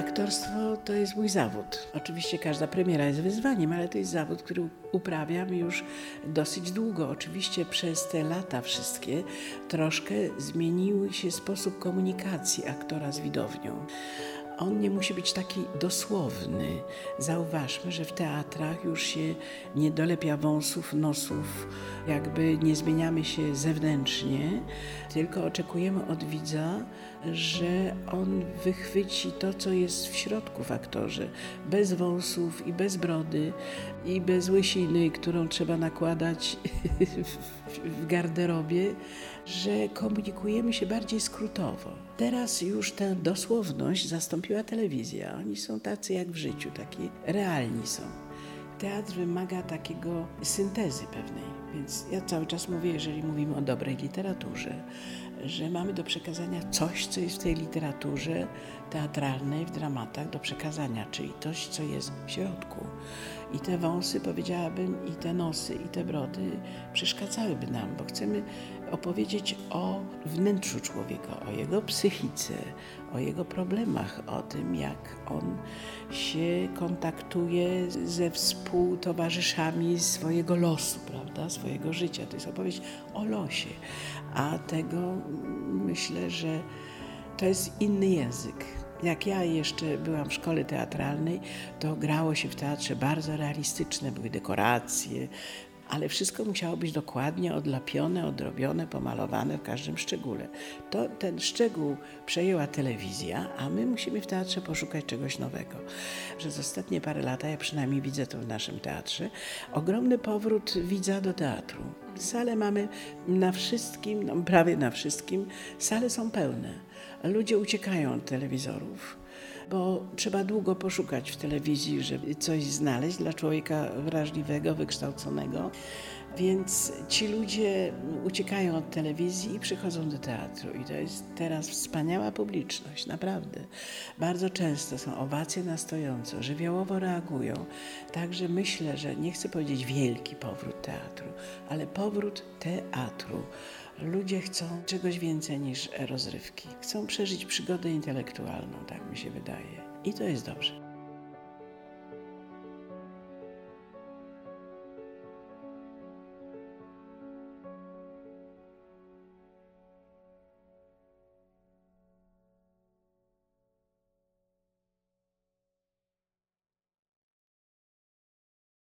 Aktorstwo to jest mój zawód. Oczywiście każda premiera jest wyzwaniem, ale to jest zawód, który uprawiam już dosyć długo. Oczywiście przez te lata wszystkie troszkę zmienił się sposób komunikacji aktora z widownią on nie musi być taki dosłowny. Zauważmy, że w teatrach już się nie dolepia wąsów, nosów, jakby nie zmieniamy się zewnętrznie, tylko oczekujemy od widza, że on wychwyci to, co jest w środku w aktorze, bez wąsów i bez brody i bez łysiny, którą trzeba nakładać w garderobie, że komunikujemy się bardziej skrótowo. Teraz już tę dosłowność zastąpiła telewizja. Oni są tacy jak w życiu, taki realni są. Teatr wymaga takiego syntezy pewnej, więc ja cały czas mówię, jeżeli mówimy o dobrej literaturze, że mamy do przekazania coś, co jest w tej literaturze teatralnej, w dramatach do przekazania, czyli coś, co jest w środku. I te wąsy, powiedziałabym, i te nosy, i te brody przeszkadzałyby nam, bo chcemy opowiedzieć o wnętrzu człowieka, o jego psychice, o jego problemach, o tym, jak on się kontaktuje ze współtowarzyszami swojego losu, prawda, swojego życia. To jest opowieść o losie, a tego myślę, że to jest inny język. Jak ja jeszcze byłam w szkole teatralnej, to grało się w teatrze bardzo realistyczne, były dekoracje, ale wszystko musiało być dokładnie odlapione, odrobione, pomalowane w każdym szczególe. To ten szczegół przejęła telewizja, a my musimy w teatrze poszukać czegoś nowego. Przez ostatnie parę lat, ja przynajmniej widzę to w naszym teatrze, ogromny powrót widza do teatru. Sale mamy na wszystkim, no prawie na wszystkim, sale są pełne. Ludzie uciekają od telewizorów bo trzeba długo poszukać w telewizji, żeby coś znaleźć dla człowieka wrażliwego, wykształconego. Więc ci ludzie uciekają od telewizji i przychodzą do teatru. I to jest teraz wspaniała publiczność, naprawdę. Bardzo często są owacje na stojąco, żywiołowo reagują. Także myślę, że nie chcę powiedzieć wielki powrót teatru, ale powrót teatru. Ludzie chcą czegoś więcej niż rozrywki. Chcą przeżyć przygodę intelektualną, tak mi się wydaje. I to jest dobrze.